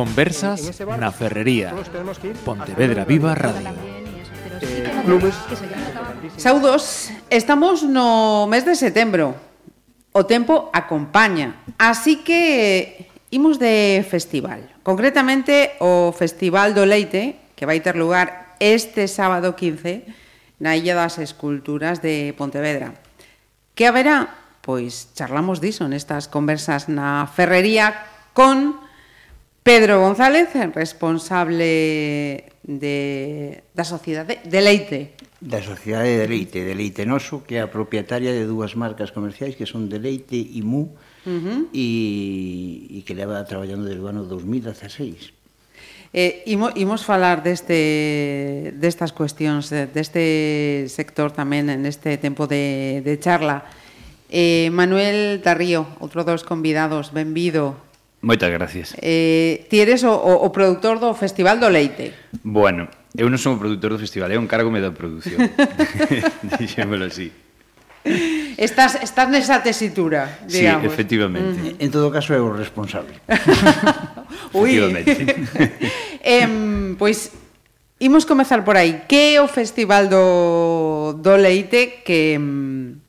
Conversas na Ferrería. Pontevedra Viva Radio. Saudos, eh, estamos no mes de setembro. O tempo acompaña. Así que imos de festival. Concretamente o Festival do Leite, que vai ter lugar este sábado 15 na Illa das Esculturas de Pontevedra. Que haberá? Pois charlamos diso nestas conversas na ferrería con Pedro González, responsable de, da Sociedade de Leite. Da Sociedade de Leite, de Leite Noso, que é a propietaria de dúas marcas comerciais que son de Leite e Mu, uh -huh. e, e que leva traballando desde o ano 2016. Eh, imo, imos falar deste, destas cuestións, deste sector tamén en este tempo de, de charla. Eh, Manuel Tarrío, outro dos convidados, benvido. Moitas gracias. Eh, ti eres o, o, o produtor do Festival do Leite. Bueno, eu non son o produtor do festival, é un cargo me da produción. Dixémolo así. Estás, estás nesa tesitura, digamos. Sí, efectivamente. Mm. En todo caso, é o responsable. Ui. eh, pois, imos comezar por aí. Que é o Festival do, do Leite que, mm,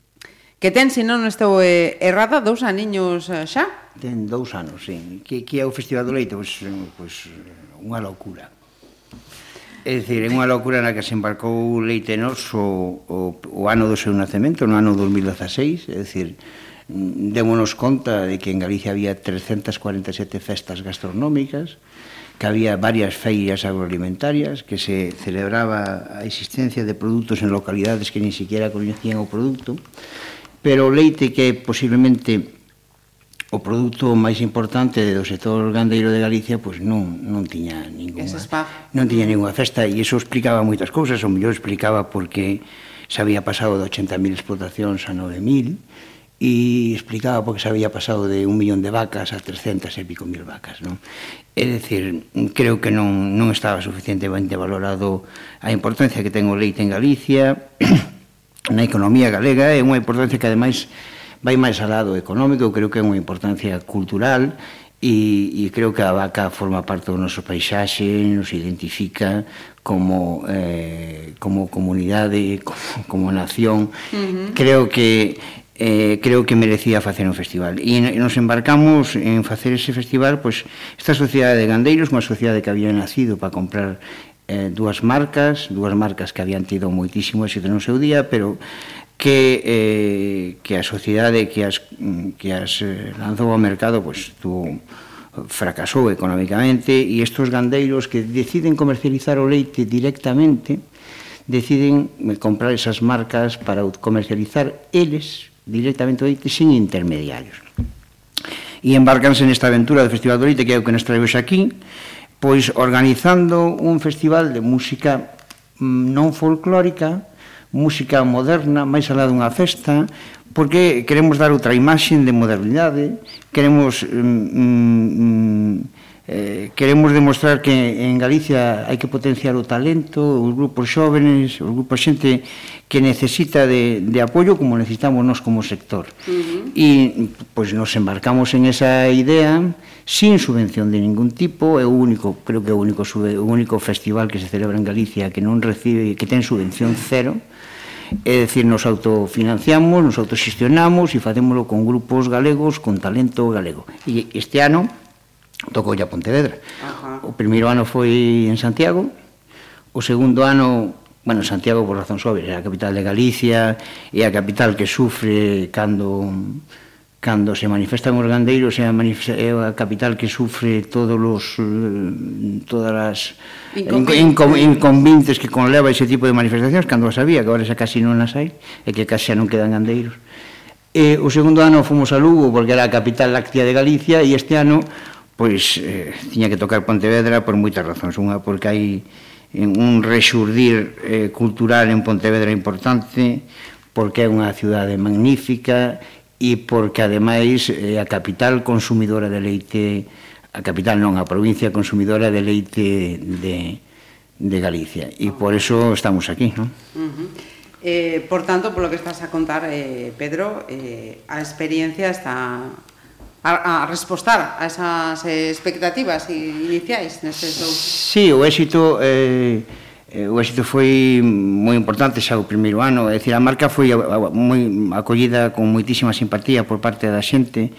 que ten, se non estou eh, errada, dous aniños eh, xa? Ten dous anos, sí. Que, que é o Festival do Leite? Pois, pois unha locura. É dicir, é unha locura na que se embarcou Leite Nos o, o, o ano do seu nacemento, no ano 2016, é dicir, démonos conta de que en Galicia había 347 festas gastronómicas, que había varias feiras agroalimentarias, que se celebraba a existencia de produtos en localidades que ni siquiera coñecían o produto, pero o leite que posiblemente o produto máis importante do sector gandeiro de Galicia pois non, non tiña ninguna, non tiña ninguna festa e iso explicaba moitas cousas, o mellor explicaba porque se había pasado de 80.000 explotacións a 9.000 e explicaba porque se había pasado de un millón de vacas a 300 e pico mil vacas non? é dicir, creo que non, non estaba suficientemente valorado a importancia que ten o leite en Galicia na economía galega é unha importancia que ademais vai máis al lado económico, eu creo que é unha importancia cultural e, e creo que a vaca forma parte do noso paisaxe, nos identifica como, eh, como comunidade, como, como nación. Uh -huh. Creo que eh, creo que merecía facer un festival. E nos embarcamos en facer ese festival, pois esta sociedade de gandeiros, unha sociedade que había nacido para comprar eh, dúas marcas, dúas marcas que habían tido moitísimo éxito no seu día, pero que eh, que a sociedade que as que as eh, lanzou ao mercado pois tu fracasou economicamente e estos gandeiros que deciden comercializar o leite directamente deciden eh, comprar esas marcas para comercializar eles directamente o leite sin intermediarios. E embarcanse nesta aventura do Festival do Leite que é o que nos traemos aquí, pois organizando un festival de música mm, non folclórica, música moderna, máis alá dunha festa, porque queremos dar outra imaxe de modernidade, queremos mm, mm, mm, eh, queremos demostrar que en Galicia hai que potenciar o talento, os grupos xóvenes, os grupos xente que necesita de, de apoio como necesitamos nós como sector. Uh -huh. E pois nos embarcamos en esa idea sin subvención de ningún tipo, é o único, creo que é o único, o único festival que se celebra en Galicia que non recibe, que ten subvención cero, uh É dicir, nos autofinanciamos, nos autoxestionamos e facémolo con grupos galegos, con talento galego. E este ano tocou a Pontevedra. Ajá. O primeiro ano foi en Santiago, o segundo ano Bueno, Santiago, por razón obvias, é a capital de Galicia, é a capital que sufre cando cando se manifestan os gandeiros é a, é a capital que sufre todos os eh, todas as inconvintes que conleva ese tipo de manifestacións cando as había, que agora xa casi non as hai e que casi xa non quedan gandeiros e o segundo ano fomos a Lugo porque era a capital láctea de Galicia e este ano pois eh, tiña que tocar Pontevedra por moitas razóns. Unha porque hai un rexurdir eh, cultural en Pontevedra importante porque é unha cidade magnífica e porque ademais é a capital consumidora de leite a capital non, a provincia consumidora de leite de, de Galicia e por eso estamos aquí non? Uh -huh. Eh, por tanto, polo que estás a contar, eh, Pedro, eh, a experiencia está a, a respostar a esas expectativas iniciais neses dous. Sí, o éxito eh, Eh, o éxito foi moi importante xa o primeiro ano, é dicir, a marca foi moi acollida con moitísima simpatía por parte da xente.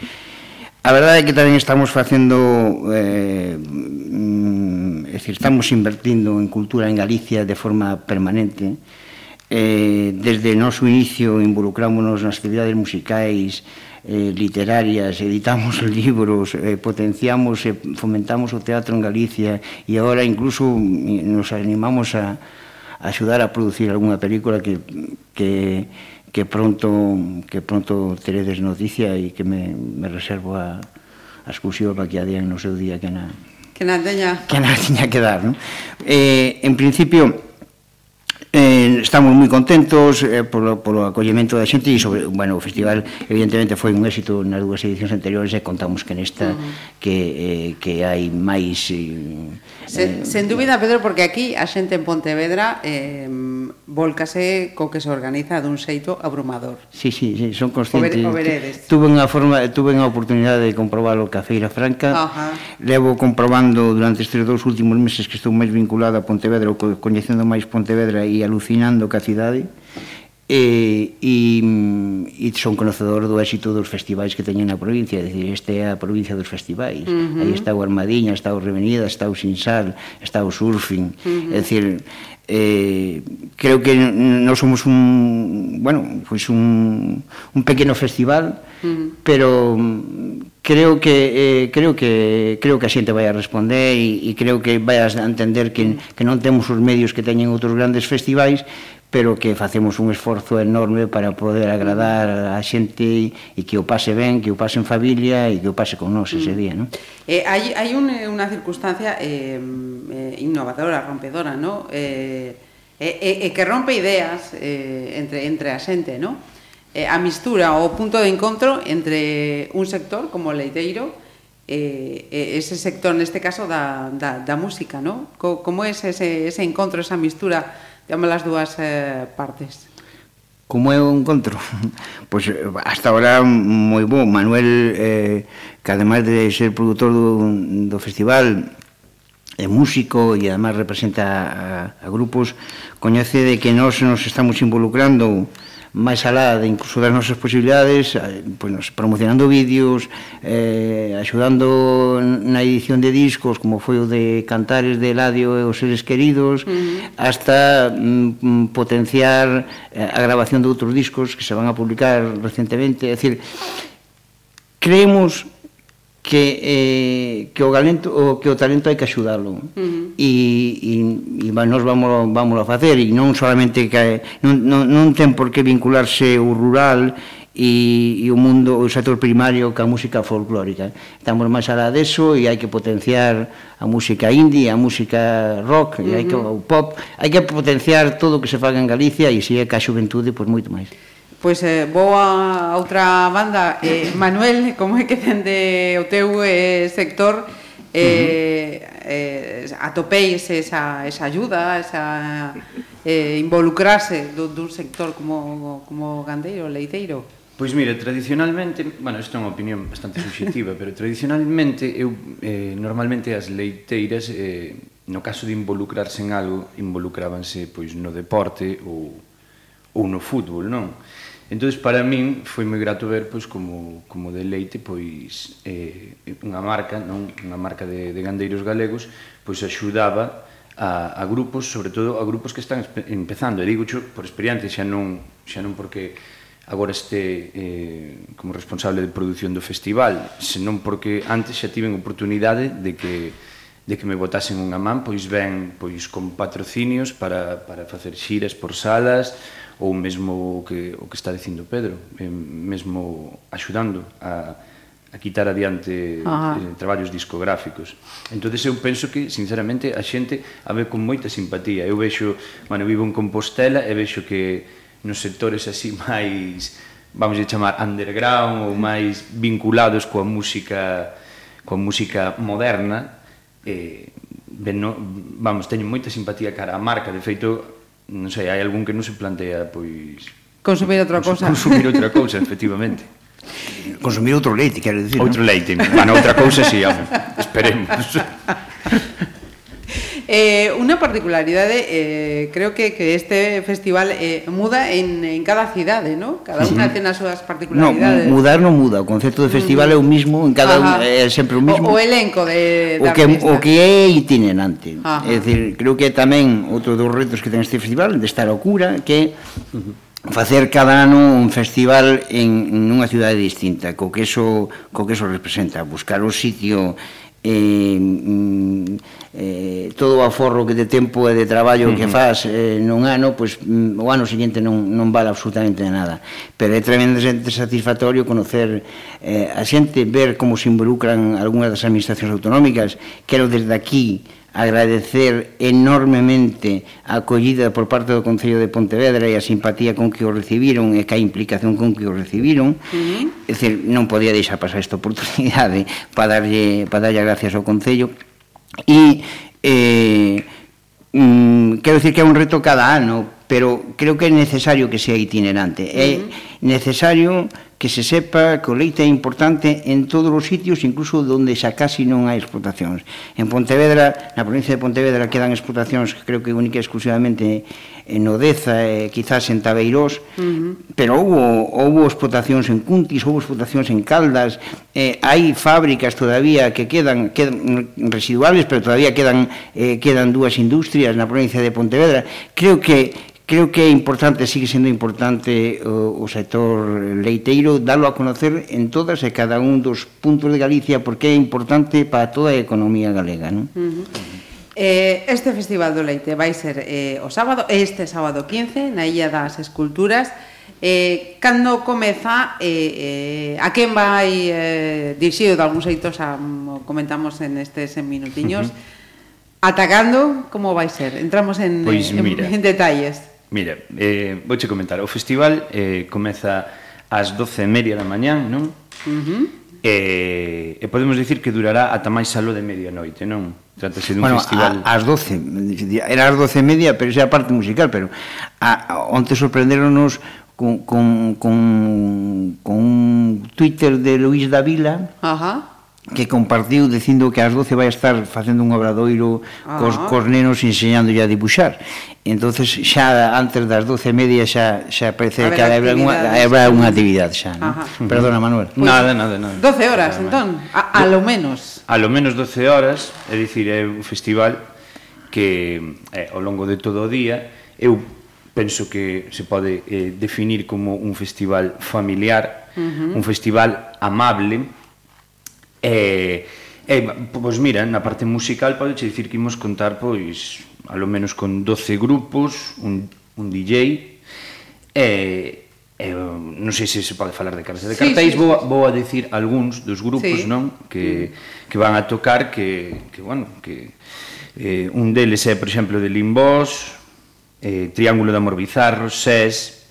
A verdade é que tamén estamos facendo eh, mm, é dicir, estamos invertindo en cultura en Galicia de forma permanente. Eh? eh, desde o noso inicio involucrámonos nas actividades musicais, eh, literarias, editamos libros, eh, potenciamos e eh, fomentamos o teatro en Galicia e agora incluso mm, nos animamos a, a axudar a producir algunha película que, que, que pronto que pronto teredes noticia e que me, me reservo a, a exclusiva para que a no seu día que na, que na teña que na teña que dar, non? Eh, en principio, Eh, estamos moi contentos eh, polo, polo acollemento da xente e sobre, bueno, o festival evidentemente foi un éxito nas dúas edicións anteriores e contamos que nesta uh -huh. que, eh, que hai máis eh, sen, eh, sen dúbida Pedro, porque aquí a xente en Pontevedra eh, volcase co que se organiza dun xeito abrumador Sí, sí, sí son conscientes o ver, tuve, unha forma, tuve unha oportunidade de comprobar o Cafeira Franca uh -huh. levo comprobando durante estes dous últimos meses que estou máis vinculada a Pontevedra ou coñecendo máis Pontevedra e e alucinando ca cidade e, e, e son conocedor do éxito dos festivais que teñen na provincia, é dicir, esta é a provincia dos festivais. Uh -huh. Aí está o Armadiña, está o Revenida, está o Sinsal, está o Surfing. Uh -huh. É dicir, eh, creo que non somos un, bueno, pois un, un pequeno festival, uh -huh. pero creo que eh, creo que creo que a xente vai a responder e, e creo que vai a entender que, que non temos os medios que teñen outros grandes festivais pero que facemos un esforzo enorme para poder agradar a xente e que o pase ben, que o pase en familia e que o pase con nós ese mm. día, non? Eh, hai hai un, eh, unha circunstancia eh, eh, innovadora, rompedora, non? Eh, e, eh, eh, que rompe ideas eh, entre entre a xente, non? eh, a mistura o punto de encontro entre un sector como o leiteiro eh, ese sector neste caso da, da, da música, ¿no? Co, como é ese, ese encontro, esa mistura de ambas as dúas eh, partes? Como é o encontro? Pois pues, hasta ahora moi bo Manuel, eh, que ademais de ser produtor do, do festival é músico e además representa a, a grupos coñece de que nós nos estamos involucrando máis alá de incluso das nosas posibilidades, eh, pois nos promocionando vídeos, eh, axudando na edición de discos, como foi o de Cantares de Eladio e os Seres Queridos, uh -huh. hasta mm, potenciar eh, a grabación de outros discos que se van a publicar recentemente. É dicir, creemos que eh, que o talento o que o talento hai que axudalo. Uh -huh. E e e nós vamos vamos a facer e non solamente que non non, non ten por que vincularse o rural e, e o mundo o sector primario ca música folclórica. Estamos máis alá deso e hai que potenciar a música indie, a música rock, uh -huh. e hai que o pop, hai que potenciar todo o que se faga en Galicia e se é ca xuventude, pois moito máis pois eh, vou a outra banda eh, Manuel, como é que dende o teu eh, sector eh, uh -huh. eh, atopeis esa, esa ayuda esa eh, involucrarse do, dun sector como, como gandeiro, leiteiro Pois mira, tradicionalmente, bueno, isto é unha opinión bastante subjetiva, pero tradicionalmente eu eh, normalmente as leiteiras eh, no caso de involucrarse en algo, involucrábanse pois no deporte ou ou no fútbol, non? Entonces para min, foi moi grato ver pois, como, como de leite pois, eh, unha marca, non unha marca de, de gandeiros galegos, pois axudaba a, a grupos, sobre todo a grupos que están empezando. E digo, por experiencia, xa non, xa non porque agora este eh, como responsable de produción do festival, senón porque antes xa tiven oportunidade de que de que me botasen unha man, pois ben, pois con patrocinios para, para facer xiras por salas, ou mesmo o que, o que está dicindo Pedro, eh, mesmo axudando a, a quitar adiante eh, traballos discográficos. entonces eu penso que, sinceramente, a xente a ve con moita simpatía. Eu vexo, bueno, vivo en Compostela e vexo que nos sectores así máis, vamos a chamar, underground ou máis vinculados coa música coa música moderna, eh, ben, no, vamos, teño moita simpatía cara a marca. De feito, non sei, hai algún que non se plantea pois consumir outra cousa. Consumir outra cousa, efectivamente. Consumir outro leite, quero dicir, Outro ¿no? leite, bueno, outra cousa si, sí, esperemos. Eh, una particularidad, de, eh, creo que, que este festival eh, muda en, en cada cidade, ¿no? Cada unha ten as súas particularidades. No, mudar non muda, o concepto de festival é o mismo, en cada Ajá. un, é sempre o mismo. O, o elenco de, de o que, artista. O que é itinerante. Ajá. É dicir, creo que é tamén outro dos retos que ten este festival, de estar a cura, que facer cada ano un festival en, en unha cidade distinta, co que eso, co que eso representa, buscar o sitio, eh, eh, todo o aforro que de tempo e de traballo que faz eh, nun ano, pois mm, o ano seguinte non, non vale absolutamente nada. Pero é tremendamente satisfactorio conocer eh, a xente, ver como se involucran algunhas das administracións autonómicas, quero desde aquí agradecer enormemente a acollida por parte do Concello de Pontevedra e a simpatía con que o recibiron e que a implicación con que o recibiron. Uh -huh. É dicir, non podía deixar pasar esta oportunidade para darlle, para darlle gracias ao Concello. E eh, mm, quero dicir que é un reto cada ano, pero creo que é necesario que sea itinerante. Uh -huh. É necesario que se sepa que o leite é importante en todos os sitios, incluso onde xa casi non hai explotacións. En Pontevedra, na provincia de Pontevedra, quedan explotacións, creo que única e exclusivamente en Odeza e quizás en Tabeirós, uh -huh. pero houve, houve explotacións en Cuntis, houve explotacións en Caldas, eh, hai fábricas todavía que quedan, quedan residuales, pero todavía quedan, eh, quedan dúas industrias na provincia de Pontevedra. Creo que creo que é importante, sigue sendo importante o, o sector leiteiro dalo a conocer en todas e cada un dos puntos de Galicia porque é importante para toda a economía galega, non? Uh -huh. Eh, este Festival do Leite vai ser eh, o sábado, este sábado 15, na Illa das Esculturas. Eh, cando comeza, eh, eh, a quen vai eh, dirixido de algún xeito, xa comentamos en estes en minutiños, uh -huh. atacando, como vai ser? Entramos en, pois, pues, en, en detalles. Mira, eh, vouche comentar, o festival eh, comeza ás 12 e media da mañán, non? Uh eh, -huh. E, e podemos dicir que durará ata máis alo de medianoite, non? Trátase dun bueno, festival... A, ás 12, era ás 12 e media, pero xa a parte musical, pero a, a onte sorprenderonos con, con, con, con un Twitter de Luís Davila, Ajá que compartiu dicindo que ás 12 vai estar facendo un obradoiro ah. cos, cos nenos enseñándolle a dibuixar Entonces xa antes das 12 e media xa, xa parece que habrá unha, habrá unha actividade xa. ¿no? Perdona, Manuel. Pues, nada, nada, nada. 12 horas, nada, entón, a, a lo menos. A lo menos 12 horas, é dicir, é un festival que eh, ao longo de todo o día eu penso que se pode eh, definir como un festival familiar, uh -huh. un festival amable, E, e pois mira, na parte musical pode dicir que imos contar pois alo menos con 12 grupos, un, un DJ e, e non sei se se pode falar de cartas de cartéis, sí, sí, vou, vou a dicir algúns dos grupos, sí. non, que, mm. que van a tocar que que bueno, que eh, un deles é, por exemplo, de Limbós, eh, Triángulo de Amor Bizarro, SES,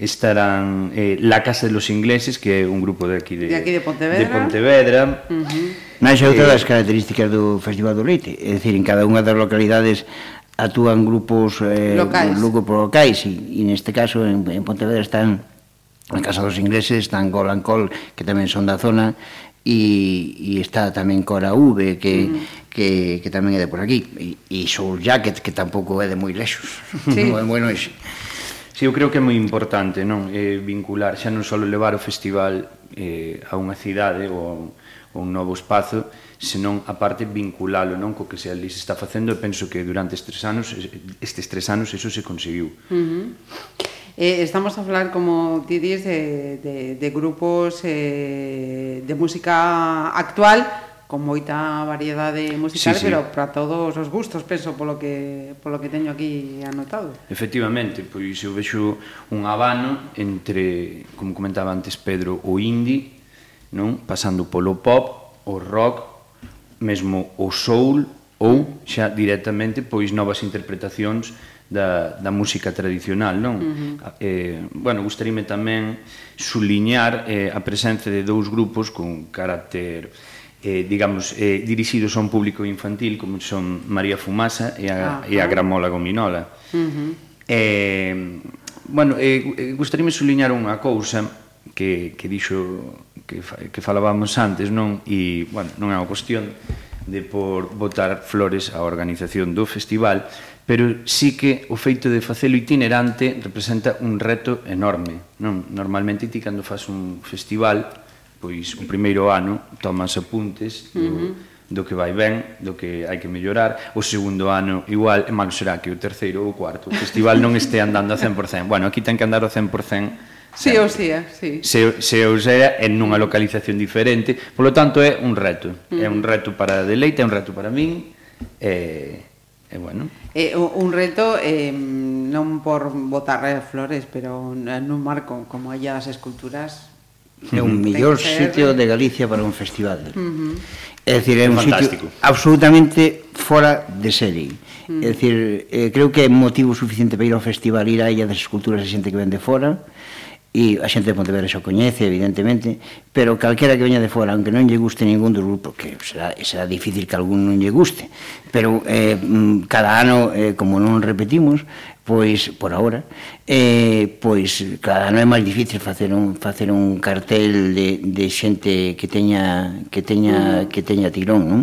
estarán eh, La Casa de los Ingleses, que é un grupo de aquí de, de, aquí de Pontevedra. De Pontevedra. Uh -huh. Naxa outra das eh, características do Festival do Leite, é dicir, en cada unha das localidades actúan grupos eh, locais, grupos locais e, e neste caso en, en Pontevedra están en Casa dos Ingleses, están Gol and Col, que tamén son da zona, e, e está tamén Cora V, que, mm. que, que tamén é de por aquí, e, e Soul Jacket, que tampouco é de moi lexos, sí. non é moi. Si, sí, eu creo que é moi importante non eh, vincular, xa non só levar o festival eh, a unha cidade ou a un, un novo espazo, senón, aparte, vinculalo non co que se ali se está facendo e penso que durante estes anos, estes tres anos eso se conseguiu. Uh -huh. Eh, estamos a falar, como ti dis, de, de, de grupos eh, de música actual, con moita variedade musical, sí, sí. pero para todos os gustos, penso polo que polo que teño aquí anotado. Efectivamente, pois eu vexo un habano entre, como comentaba antes Pedro, o indie, non? Pasando polo pop, o rock, mesmo o soul ou xa directamente pois novas interpretacións da, da música tradicional, non? Uh -huh. eh, bueno, gustaríame tamén suliñar eh, a presencia de dous grupos con carácter eh, digamos, eh, dirixidos a un público infantil como son María Fumasa e a, ah, e a Gramola Gominola. Uh -huh. Eh, bueno, eh, eh gustaríame suliñar unha cousa que, que dixo que, que falábamos antes, non? E, bueno, non é unha cuestión de por botar flores á organización do festival, pero sí que o feito de facelo itinerante representa un reto enorme, non? Normalmente ti cando faz un festival pois un primeiro ano tomas apuntes do, uh -huh. do que vai ben, do que hai que mellorar, o segundo ano igual, e malo será que o terceiro ou o cuarto, o festival non este andando a 100%. Bueno, aquí ten que andar a 100% Sí, ou sea, sí. Se, se ou sea en nunha localización diferente, polo tanto é un reto. Mm. É un reto para Deleite, é un reto para min. Eh, E bueno. Eh, un reto eh, non por botar flores, pero nun marco como haya das esculturas É un mellor sitio de Galicia para un festival. Uh -huh. É dicir, é un Fantástico. sitio absolutamente fora de serie. Uh -huh. É dicir, eh, creo que é motivo suficiente para ir ao festival, ir a Illa das Esculturas a xente que ven de fora, e a xente de Pontevedra xa coñece, evidentemente, pero calquera que veña de fora, aunque non lle guste ningún do grupo, que será, será difícil que algún non lle guste, pero eh, mm, cada ano, eh, como non repetimos, pois por ahora eh, pois cada ano é máis difícil facer un facer un cartel de, de xente que teña que teña que teña tirón, non?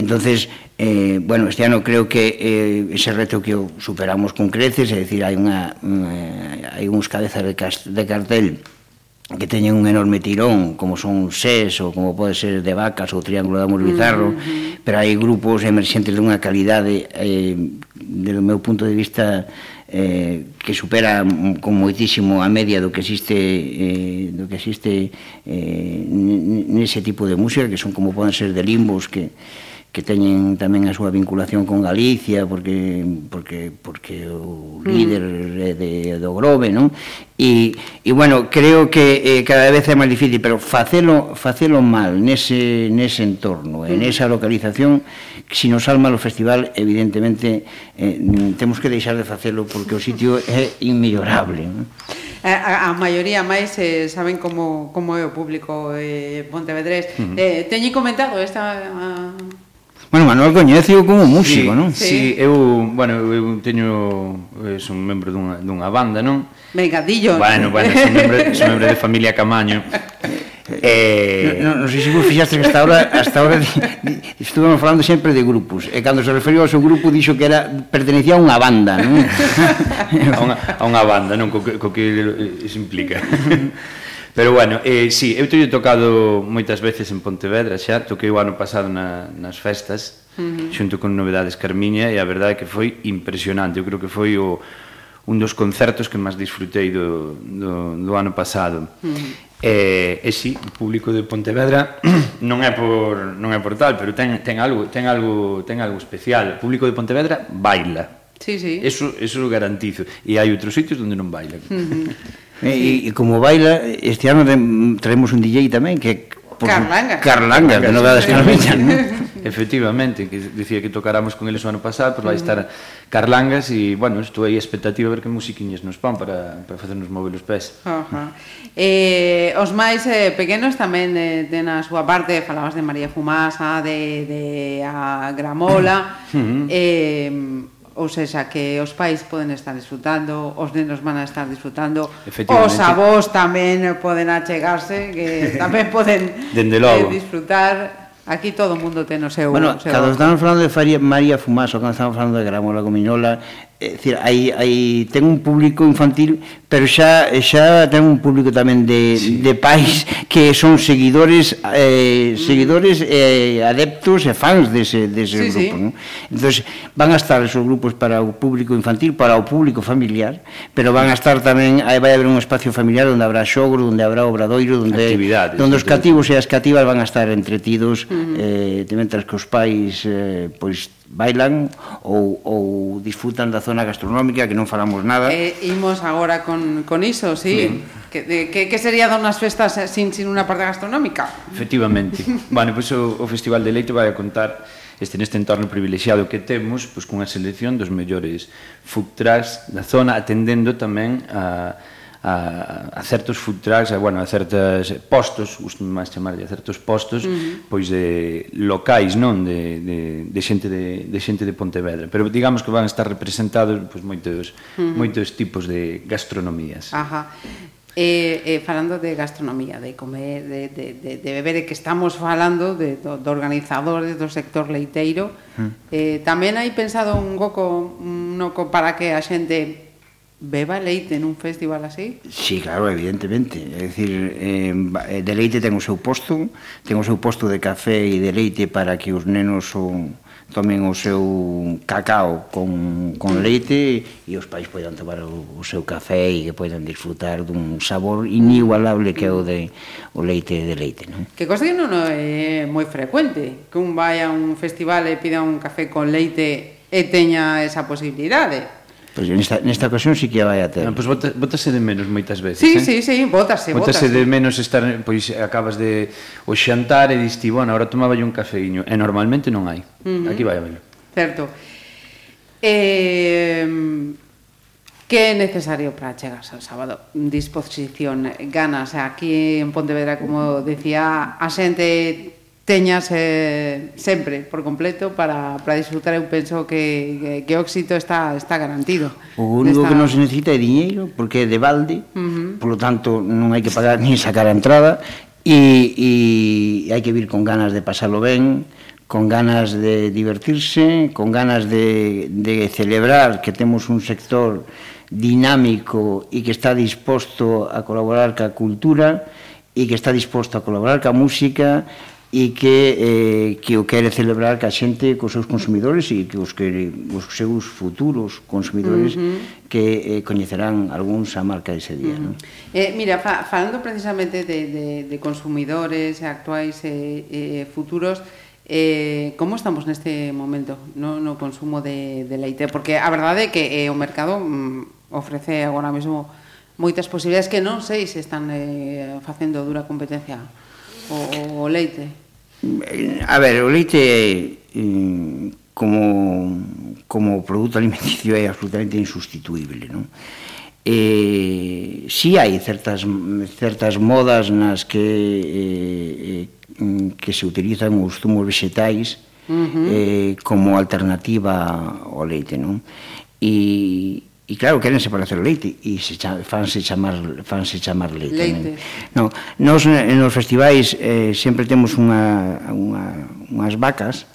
Entonces, eh, bueno, este ano creo que eh, ese reto que o superamos con creces, é dicir, hai unha, unha hai uns cabezas de, cast, de cartel que teñen un enorme tirón, como son SES ou como pode ser de vacas ou Triángulo de Amor Bizarro, mm -hmm. pero hai grupos emerxentes dunha calidade eh, do meu punto de vista eh, que supera mm, con moitísimo a media do que existe eh, do que existe eh, nese tipo de música que son como poden ser de limbos que que teñen tamén a súa vinculación con Galicia porque porque porque o mm. líder mm. é de do Grove, non? E e bueno, creo que eh, cada vez é máis difícil, pero facelo facelo mal nese nese entorno, eh, mm. en esa localización, se si nos salma o festival, evidentemente eh, temos que deixar de facelo porque o sitio é inmellorable, non? Eh, a, a maioría máis eh, saben como como é o público eh, pontevedrés. Uh -huh. eh, teñen comentado esta a Bueno, Manuel coñece como músico, sí, non? Sí, sí, eu, bueno, eu teño eu son membro dunha, dunha banda, non? Venga, dillo. Bueno, bueno, son membro, son membro de familia Camaño. Eh, eh non, non sei se vos fixaste que hasta ahora, hasta ahora di, estuvemos falando sempre de grupos. E cando se referiu ao seu grupo dixo que era pertenecía a unha banda, non? a, unha, a unha banda, non? Co, co que, co que se implica. Pero bueno, eh, sí, eu teño tocado moitas veces en Pontevedra xa, toquei o ano pasado na, nas festas, uh -huh. xunto con Novedades Carmiña, e a verdade é que foi impresionante, eu creo que foi o, un dos concertos que máis disfrutei do, do, do ano pasado. Uh eh, -huh. E, e si, sí, o público de Pontevedra non é por non é por tal, pero ten ten algo, ten algo, ten algo especial. O público de Pontevedra baila. Sí, sí. Eso eso garantizo. E hai outros sitios onde non bailan. Uh -huh. Eh, e, e como baila, este ano traemos un DJ tamén que Carlanga. Carlanga, que non vedes que non? Efectivamente, que dicía que tocáramos con eles o ano pasado, pero pues vai mm. estar Carlangas e, bueno, estou aí expectativa a ver que musiquiñas nos pan para, para facernos mover os pés. Uh -huh. eh, os máis eh, pequenos tamén eh, de, de na súa parte, falabas de María Fumasa, de, de a Gramola, uh -huh. eh, ou seja, que os pais poden estar disfrutando, os nenos van a estar disfrutando, os avós tamén poden achegarse, que tamén poden Dende eh, logo. Eh, disfrutar. Aquí todo o mundo ten o seu... Bueno, seu... cando estamos falando de Faria, María Fumaso, cando estamos falando de Gramola Comiñola, é dicir, hai, hai, ten un público infantil, pero xa xa ten un público tamén de, sí. de pais que son seguidores eh, seguidores mm. eh, adeptos e fans dese, dese sí, grupo. Sí. ¿no? Entón, van a estar esos grupos para o público infantil, para o público familiar, pero van a estar tamén, aí vai haber un espacio familiar onde habrá xogro, onde habrá obradoiro, onde, onde os cativos e as cativas van a estar entretidos, uh -huh. eh, mentras que os pais eh, pois bailan ou, ou disfrutan da zona gastronómica que non falamos nada. Eh, imos agora con, con iso, sí. Que, de, que, que sería dar unhas festas eh, sin, sin unha parte gastronómica? Efectivamente. bueno, pois pues, o, o Festival de Leite vai a contar este neste entorno privilexiado que temos, pois pues, cunha selección dos mellores food trucks da zona, atendendo tamén a a, a certos food trucks, a, bueno, a certos postos, gusto máis chamarlle, a certos postos, uh -huh. pois de locais, non, de, de, de xente de, de xente de Pontevedra, pero digamos que van a estar representados pois moitos uh -huh. moitos tipos de gastronomías. Ajá. Eh, eh, falando de gastronomía, de comer, de, de, de, de beber, que estamos falando de, do, do organizadores do sector leiteiro, mm. Uh -huh. eh, tamén hai pensado un goco, un noco para que a xente Beba Leite nun festival así? Sí, claro, evidentemente. É dicir, eh, de Leite ten o seu posto, ten o seu posto de café e de leite para que os nenos o, tomen o seu cacao con, con leite e os pais poidan tomar o, o seu café e que poidan disfrutar dun sabor inigualable que é o de o leite de leite, non? Que cosa que non é moi frecuente, que un vai a un festival e pida un café con leite e teña esa posibilidade. Pois nesta, nesta ocasión si sí que vai a ter. Ah, non, pois bota, botase de menos moitas veces, sí, eh? Sí, sí, botase, botase. Botase de menos estar, pois acabas de o xantar e diste, bueno, agora tomaba un cafeíño, e normalmente non hai. Uh -huh. Aquí vai a verlo. Certo. Eh, que é necesario para chegar ao sábado? Disposición, ganas, aquí en Pontevedra, como decía, a xente teñas eh, sempre por completo para, para disfrutar eu penso que, que, que o éxito está, está garantido o único Nesta... que non se necesita é diñeiro, porque é de balde uh -huh. polo tanto non hai que pagar nin sacar a entrada e, e hai que vir con ganas de pasalo ben con ganas de divertirse con ganas de, de celebrar que temos un sector dinámico e que está disposto a colaborar ca cultura e que está disposto a colaborar ca música e que, eh, que o quere celebrar que a xente cos seus consumidores e que os, que, os seus futuros consumidores uh -huh. que eh, coñecerán algúns a marca ese día. Uh -huh. non? eh, mira, fa, falando precisamente de, de, de consumidores actuais e eh, eh, futuros, Eh, como estamos neste momento no, no consumo de, de leite? Porque a verdade é que eh, o mercado mm, ofrece agora mesmo moitas posibilidades que non sei se están eh, facendo dura competencia o, o leite? A ver, o leite é como como produto alimenticio é absolutamente insustituible, non? Eh, si sí hai certas certas modas nas que eh, que se utilizan os zumos vegetais uh -huh. eh, como alternativa ao leite, non? E E claro, querense hacer leite e se chama, fanse chamar fanse chamar leite. leite. No, nos eh, nos festivais eh, sempre temos unha unha unhas vacas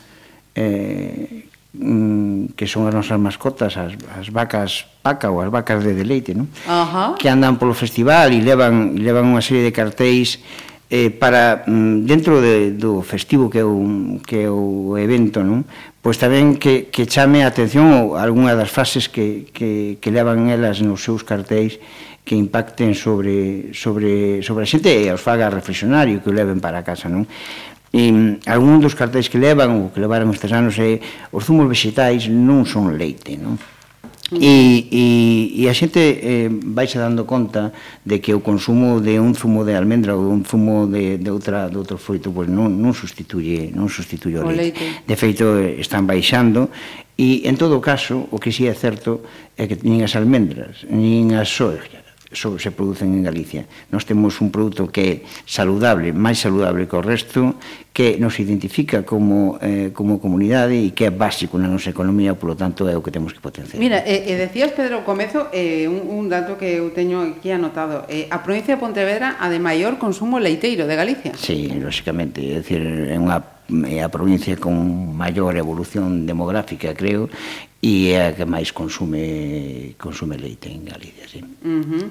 eh mm, que son as nosas mascotas, as, as vacas paca ou as vacas de deleite, non? Uh -huh. Que andan polo festival e levan levan unha serie de cartéis eh, para mm, dentro de, do festivo que é o, que é o evento non pois tamén que, que chame a atención algunha das frases que, que, que levan elas nos seus cartéis que impacten sobre, sobre, sobre a xente e os faga reflexionar e que o leven para casa, non? E mm, algún dos cartéis que levan ou que levaron estes anos é os zumos vegetais non son leite, non? E, e, e a xente eh, vaise dando conta de que o consumo de un zumo de almendra ou un zumo de, de, outra, de outro fruto pois non, non sustituye, non sustituye o, o leite. leite. De feito, eh, están baixando e, en todo caso, o que si sí é certo é que nin as almendras, nin as soja so, se producen en Galicia. Nós temos un produto que é saludable, máis saludable que o resto, que nos identifica como, eh, como comunidade e que é básico na nosa economía, polo tanto é o que temos que potenciar. Mira, e, eh, e decías, Pedro, comezo eh, un, un dato que eu teño aquí anotado. Eh, a provincia de Pontevedra a de maior consumo leiteiro de Galicia. Sí, lógicamente. é dicir, é unha é a provincia con maior evolución demográfica, creo, e é a que máis consume consume leite en Galicia, sí. Uh -huh.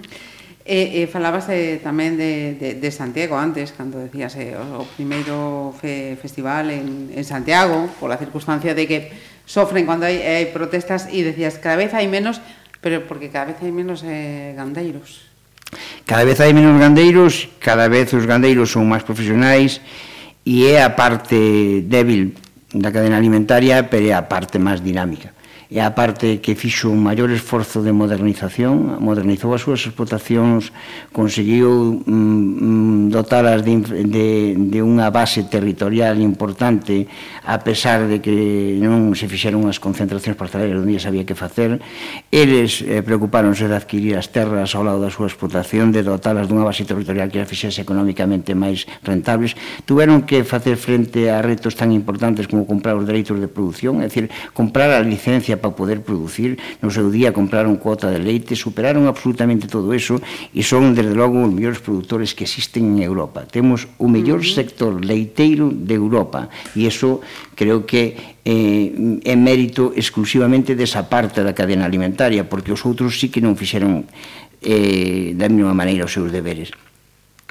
E, e falabas de, tamén de, de, de Santiago antes, cando decías eh, o, o primeiro fe, festival en, en Santiago, pola circunstancia de que sofren cando hai, hai protestas e decías cada vez hai menos, pero porque cada vez hai menos eh, gandeiros. Cada vez hai menos gandeiros, cada vez os gandeiros son máis profesionais, e é a parte débil da cadena alimentaria, pero é a parte máis dinámica e a parte que fixo un maior esforzo de modernización, modernizou as súas explotacións, conseguiu mm, mm dotalas de, de, de unha base territorial importante, a pesar de que non se fixeron as concentracións parcelarias onde sabía que facer, eles eh, preocupáronse de adquirir as terras ao lado da súa explotación, de dotalas dunha base territorial que a fixese económicamente máis rentables, tuveron que facer frente a retos tan importantes como comprar os dereitos de produción, é dicir, comprar a licencia para poder producir, no seu día compraron cuota de leite, superaron absolutamente todo eso e son, desde logo, os mellores produtores que existen en Europa. Temos o mellor uh -huh. sector leiteiro de Europa e iso creo que eh, é mérito exclusivamente desa parte da cadena alimentaria, porque os outros sí que non fixeron eh, da mesma maneira os seus deberes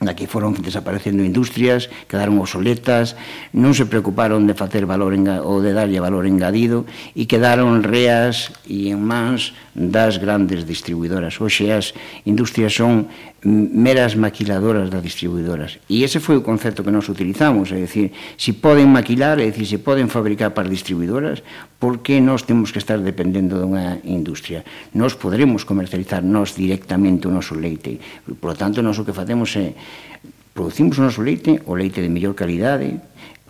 aquí foron desaparecendo industrias, quedaron obsoletas, non se preocuparon de facer valor enga, ou de darlle valor engadido e quedaron reas e en mans das grandes distribuidoras. Oxe, as industrias son meras maquiladoras das distribuidoras. E ese foi o concepto que nós utilizamos, é dicir, se poden maquilar, é dicir, se poden fabricar para distribuidoras, por que nós temos que estar dependendo dunha industria? Nós poderemos comercializar nós directamente o noso leite. Por lo tanto, nós o que facemos é producimos o noso leite, o leite de mellor calidade,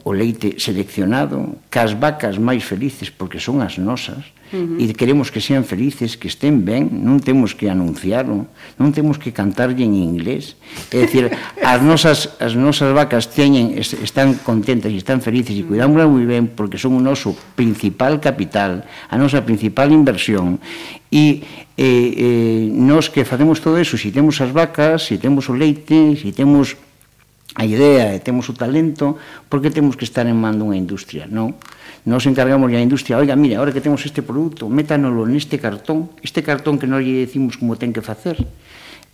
o leite seleccionado, cas vacas máis felices porque son as nosas, uh -huh. e queremos que sean felices, que estén ben, non temos que anunciarlo, non temos que cantarlle en inglés. É dicir, as nosas, as nosas vacas teñen, están contentas e están felices e cuidámolas moi ben porque son o noso principal capital, a nosa principal inversión, e eh, eh, nos que facemos todo eso, se si temos as vacas, se si temos o leite, se si temos a idea e temos o talento, por que temos que estar en mando unha industria, non? Nos encargamos a industria, oiga, mira, ahora que temos este produto, métanolo neste cartón, este cartón que non lle decimos como ten que facer,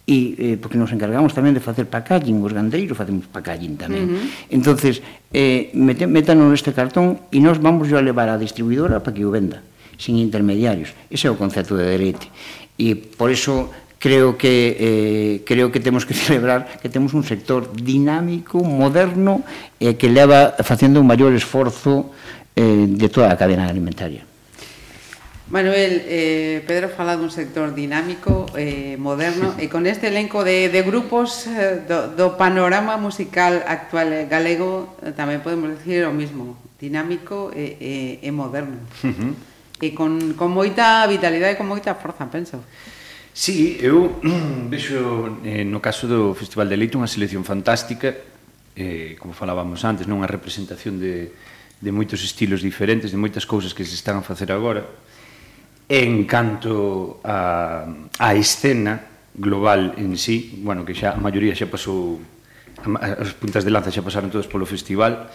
e eh, porque nos encargamos tamén de facer packaging, os gandeiros facemos packaging tamén. Uh -huh. Entonces, eh, métanlo neste cartón e nos vamos a levar á distribuidora para que o venda, sin intermediarios. Ese é o concepto de dereite. E por eso creo que eh, creo que temos que celebrar que temos un sector dinámico, moderno e eh, que leva facendo un maior esforzo eh, de toda a cadena alimentaria. Manuel, eh, Pedro fala dun sector dinámico, eh, moderno, e con este elenco de, de grupos eh, do, do panorama musical actual galego eh, tamén podemos decir o mismo, dinámico eh, eh, e, e, e moderno. Uh -huh. E con, con moita vitalidade e con moita forza, penso. Sí, eu vexo eh, no caso do Festival de Leite unha selección fantástica, eh, como falábamos antes, non unha representación de, de moitos estilos diferentes, de moitas cousas que se están a facer agora. En canto a, a escena global en sí, bueno, que xa a maioría xa pasou, as puntas de lanza xa pasaron todos polo festival,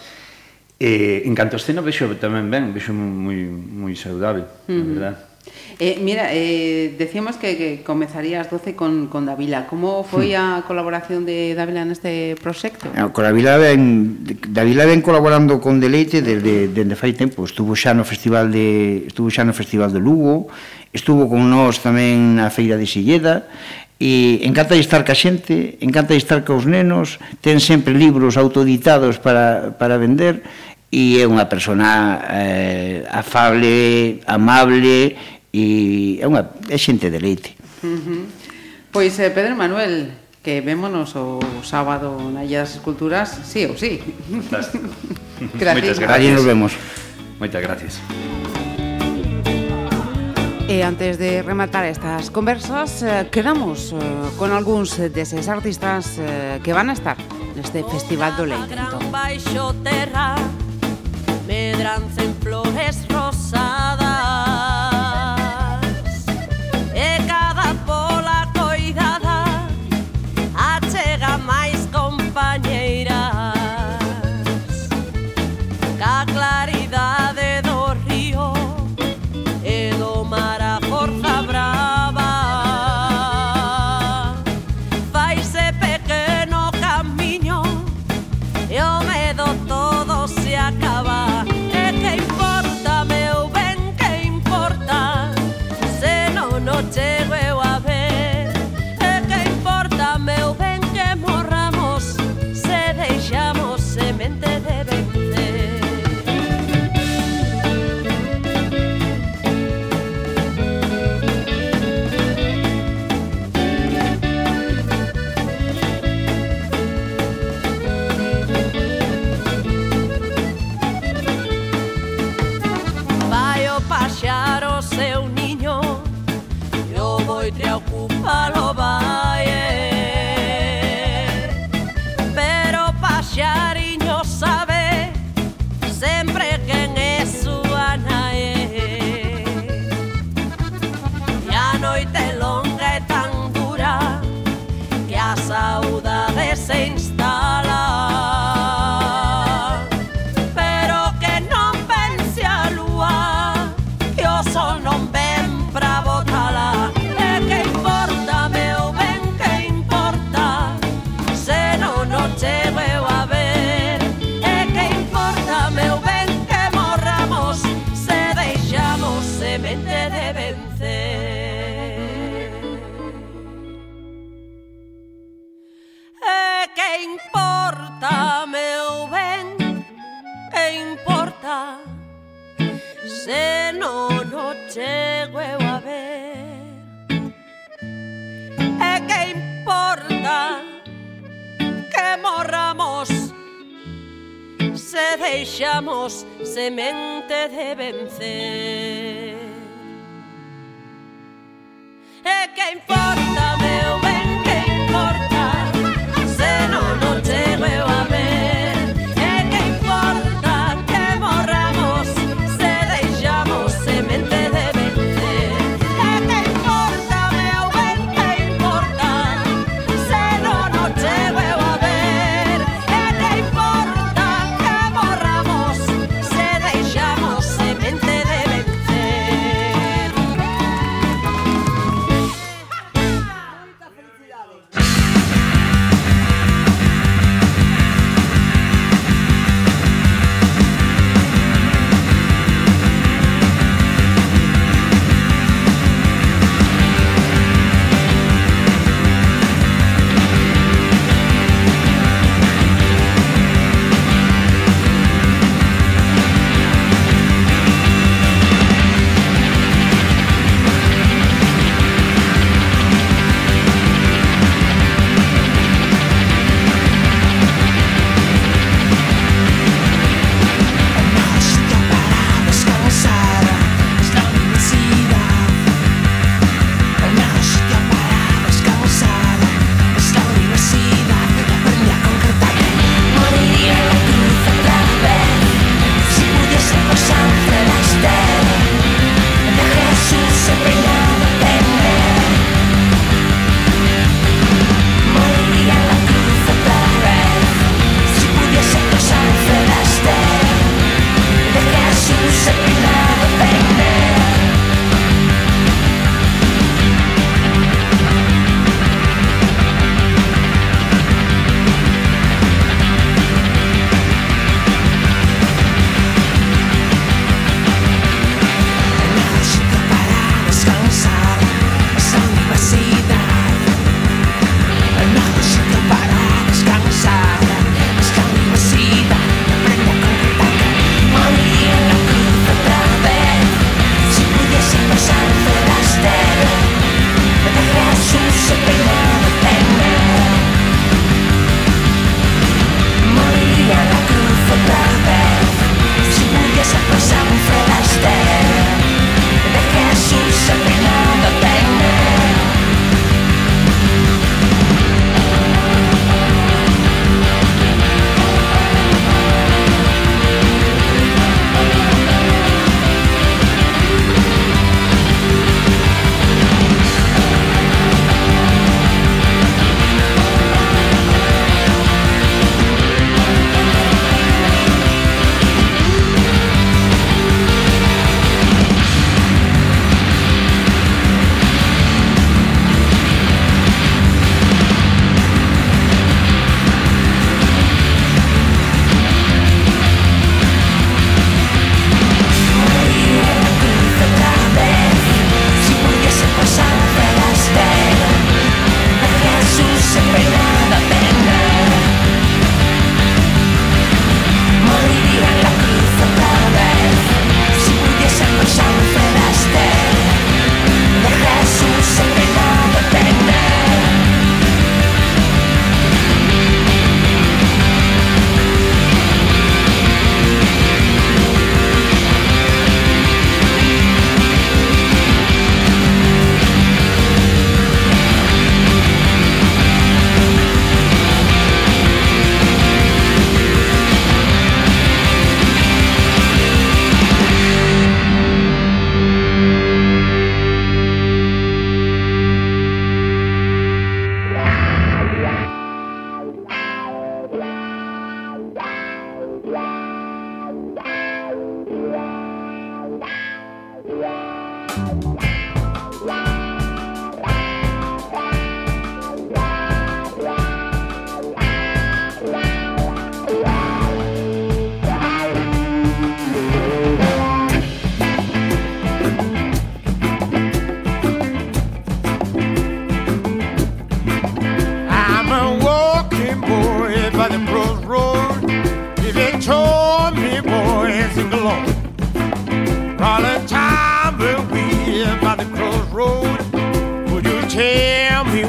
eh, en canto a escena vexo tamén ben, vexo moi, moi saudável, uh -huh. na verdade. Eh, mira, eh, decíamos que, que comenzaría as 12 con, con Davila. Como foi hmm. a colaboración de Davila neste proxecto? No, con Davila ven, Davila ven colaborando con Deleite desde, desde fai tempo. Estuvo xa no Festival de estuvo xa no Festival de Lugo, estuvo con nós tamén na Feira de Silleda, e encanta de estar ca xente, encanta de estar cos nenos, ten sempre libros autoditados para, para vender, e é unha persona eh, afable, amable e é unha é xente de leite. Uh -huh. Pois eh, Pedro Manuel, que vémonos o sábado na Illa das Esculturas, sí ou sí. Fantástico. gracias. Moitas gracias. Allí nos vemos. Moitas gracias. E antes de rematar estas conversas, eh, quedamos eh, con algúns deses artistas eh, que van a estar neste Festival do Leite. Entón. Medranza en flores rosadas light somos semente de vencer. E que importa?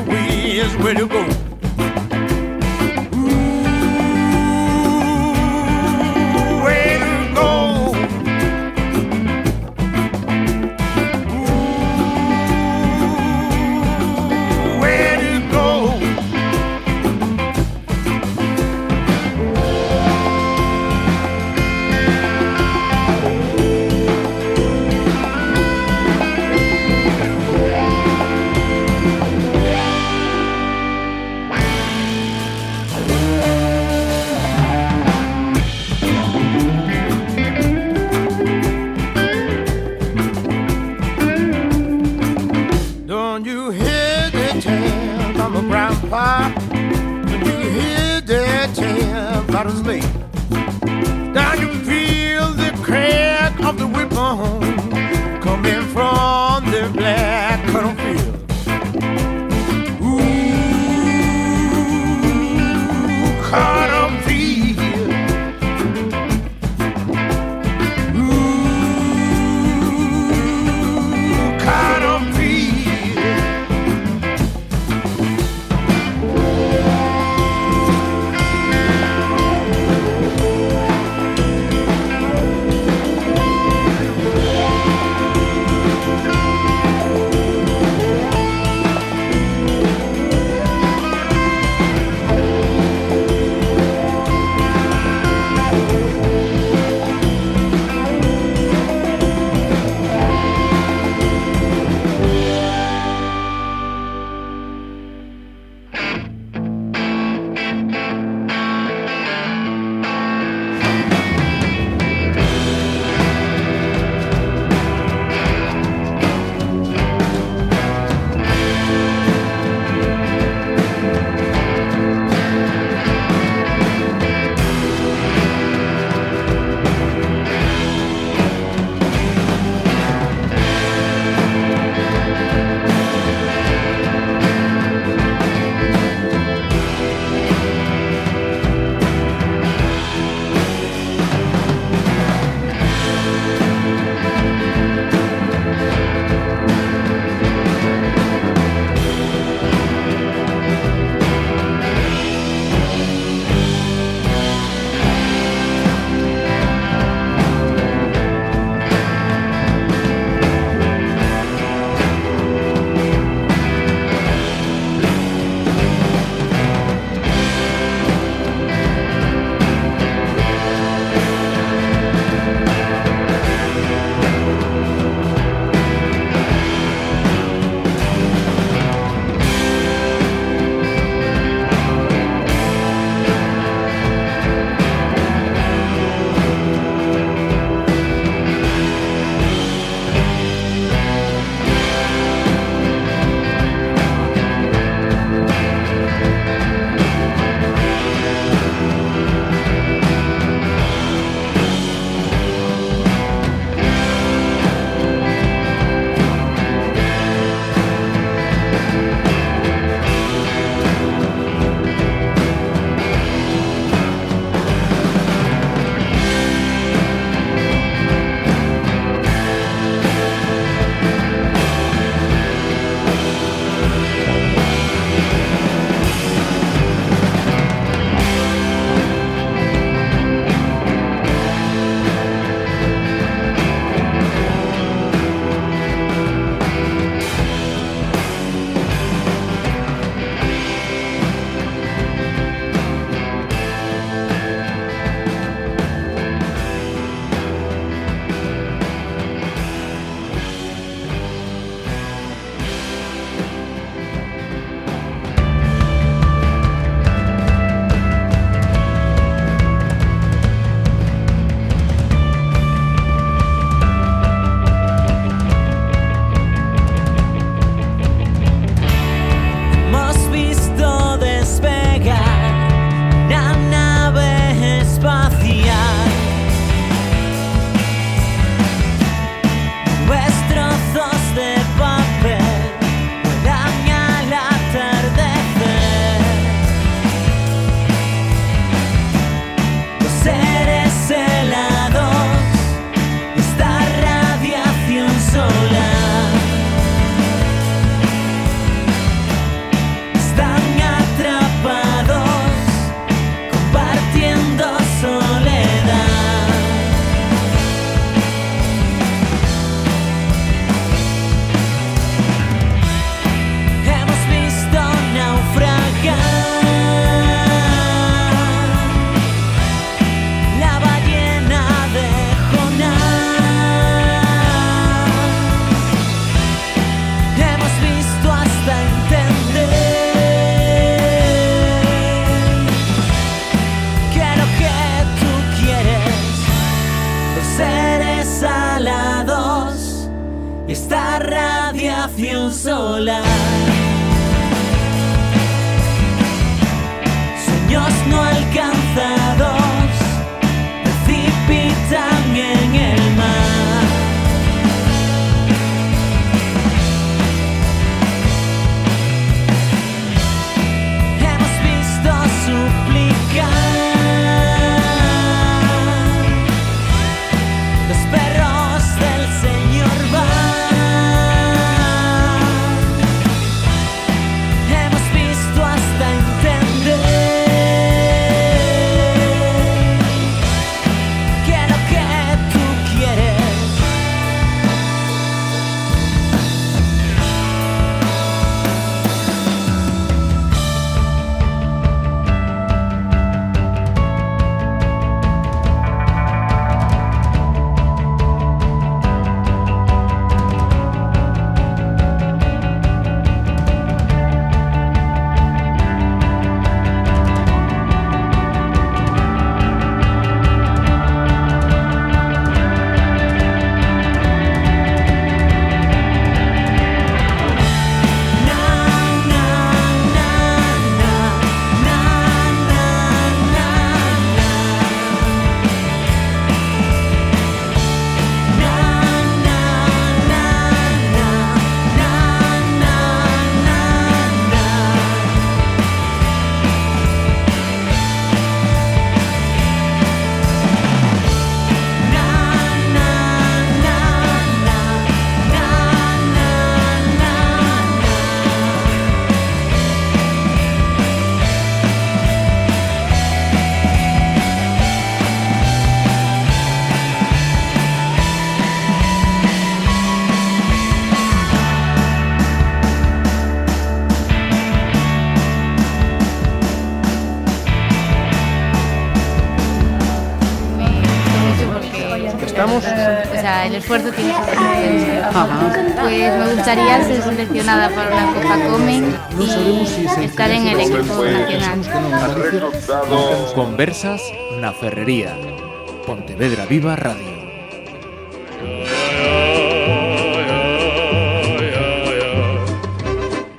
wheels, where to go. sola. Esfuerzo tiene que. Pues me gustaría ser seleccionada para una Copa Comen y estar en el equipo nacional. Conversas na Ferrería. Pontevedra Viva Radio.